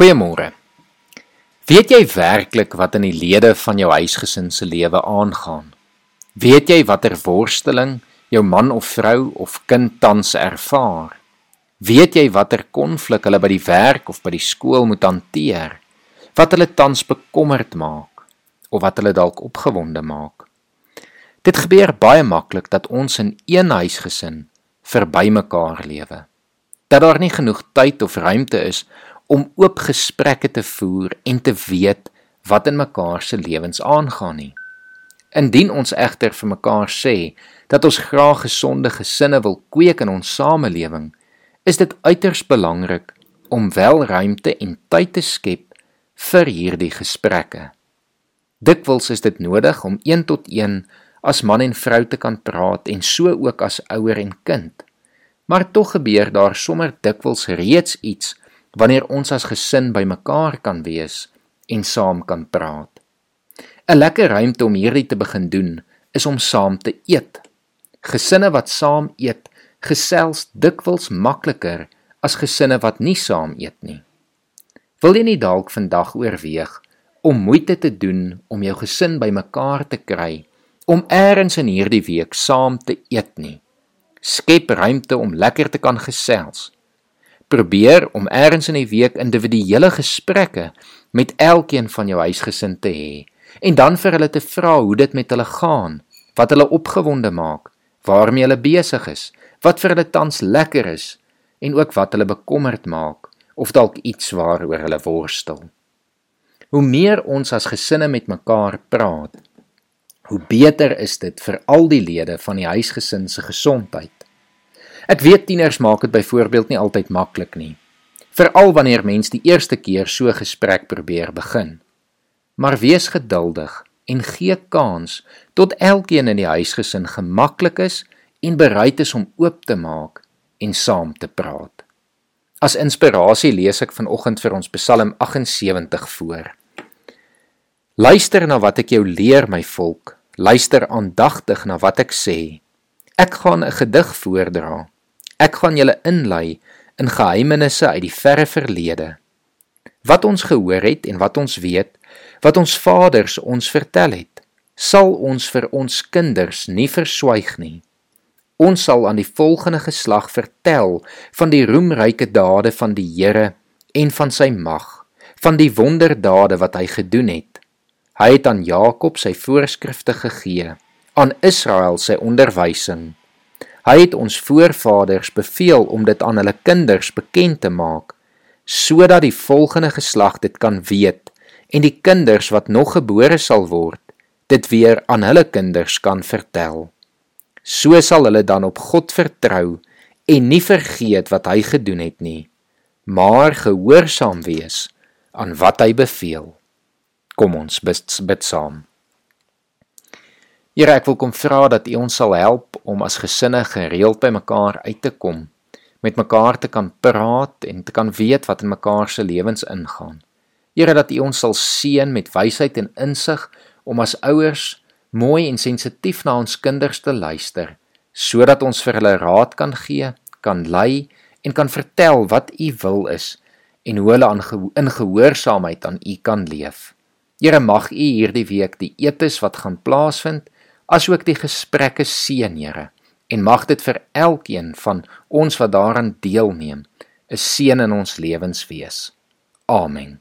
Goeiemôre. Weet jy werklik wat in die lede van jou huisgesin se lewe aangaan? Weet jy watter worsteling jou man of vrou of kind tans ervaar? Weet jy watter konflik hulle by die werk of by die skool moet hanteer? Wat hulle tans bekommerd maak of wat hulle dalk opgewonde maak? Dit gebeur baie maklik dat ons in een huisgesin verby mekaar lewe. Dat daar nie genoeg tyd of ruimte is om oop gesprekke te voer en te weet wat in mekaar se lewens aangaan nie. Indien ons egter vir mekaar sê dat ons graag gesonde gesinne wil kweek in ons samelewing, is dit uiters belangrik om wel ruimte en tyd te skep vir hierdie gesprekke. Dikwels is dit nodig om een tot een as man en vrou te kan praat en so ook as ouer en kind. Maar tog gebeur daar sommer dikwels reeds iets wanneer ons as gesin bymekaar kan wees en saam kan praat. 'n Lekker ruimte om hierdie te begin doen is om saam te eet. Gesinne wat saam eet, gesels dikwels makliker as gesinne wat nie saam eet nie. Wil jy nie dalk vandag oorweeg om moeite te doen om jou gesin bymekaar te kry om eers in hierdie week saam te eet nie? Skep ruimte om lekker te kan gesels probeer om eers in die week individuele gesprekke met elkeen van jou huisgesin te hê en dan vir hulle te vra hoe dit met hulle gaan, wat hulle opgewonde maak, waarmee hulle besig is, wat vir hulle tans lekker is en ook wat hulle bekommerd maak of dalk iets waaroor hulle worstel. Hoe meer ons as gesinne met mekaar praat, hoe beter is dit vir al die lede van die huisgesin se gesondheid. Ek weet tieners maak dit byvoorbeeld nie altyd maklik nie. Veral wanneer mens die eerste keer so gesprek probeer begin. Maar wees geduldig en gee kans tot elkeen in die huisgesin gemaklik is en bereid is om oop te maak en saam te praat. As inspirasie lees ek vanoggend vir ons Psalm 78 voor. Luister na wat ek jou leer, my volk. Luister aandagtig na wat ek sê. Ek gaan 'n gedig voordra. Ek gaan julle inlei in geheimenisse uit die verre verlede. Wat ons gehoor het en wat ons weet, wat ons vaders ons vertel het, sal ons vir ons kinders nie verswyg nie. Ons sal aan die volgende geslag vertel van die roemryke dade van die Here en van sy mag, van die wonderdade wat hy gedoen het. Hy het aan Jakob sy voorskrifte gegee, aan Israel sy onderwysing. Hy het ons voorvaders beveel om dit aan hulle kinders bekend te maak sodat die volgende geslag dit kan weet en die kinders wat nog gebore sal word dit weer aan hulle kinders kan vertel. So sal hulle dan op God vertrou en nie vergeet wat hy gedoen het nie, maar gehoorsaam wees aan wat hy beveel. Kom ons bid saam. Here, ek wil kom vra dat U ons sal help om as gesinne gereeld by mekaar uit te kom, met mekaar te kan praat en te kan weet wat in mekaar se lewens ingaan. Here, dat U ons sal seën met wysheid en insig om as ouers mooi en sensitief na ons kinders te luister, sodat ons vir hulle raad kan gee, kan lei en kan vertel wat U wil is en hoe hulle in gehoorsaamheid aan U kan leef. Here mag U hierdie week die etes wat gaan plaasvind asook die gesprekke seën, Here, en mag dit vir elkeen van ons wat daaraan deelneem, 'n seën in ons lewens wees. Amen.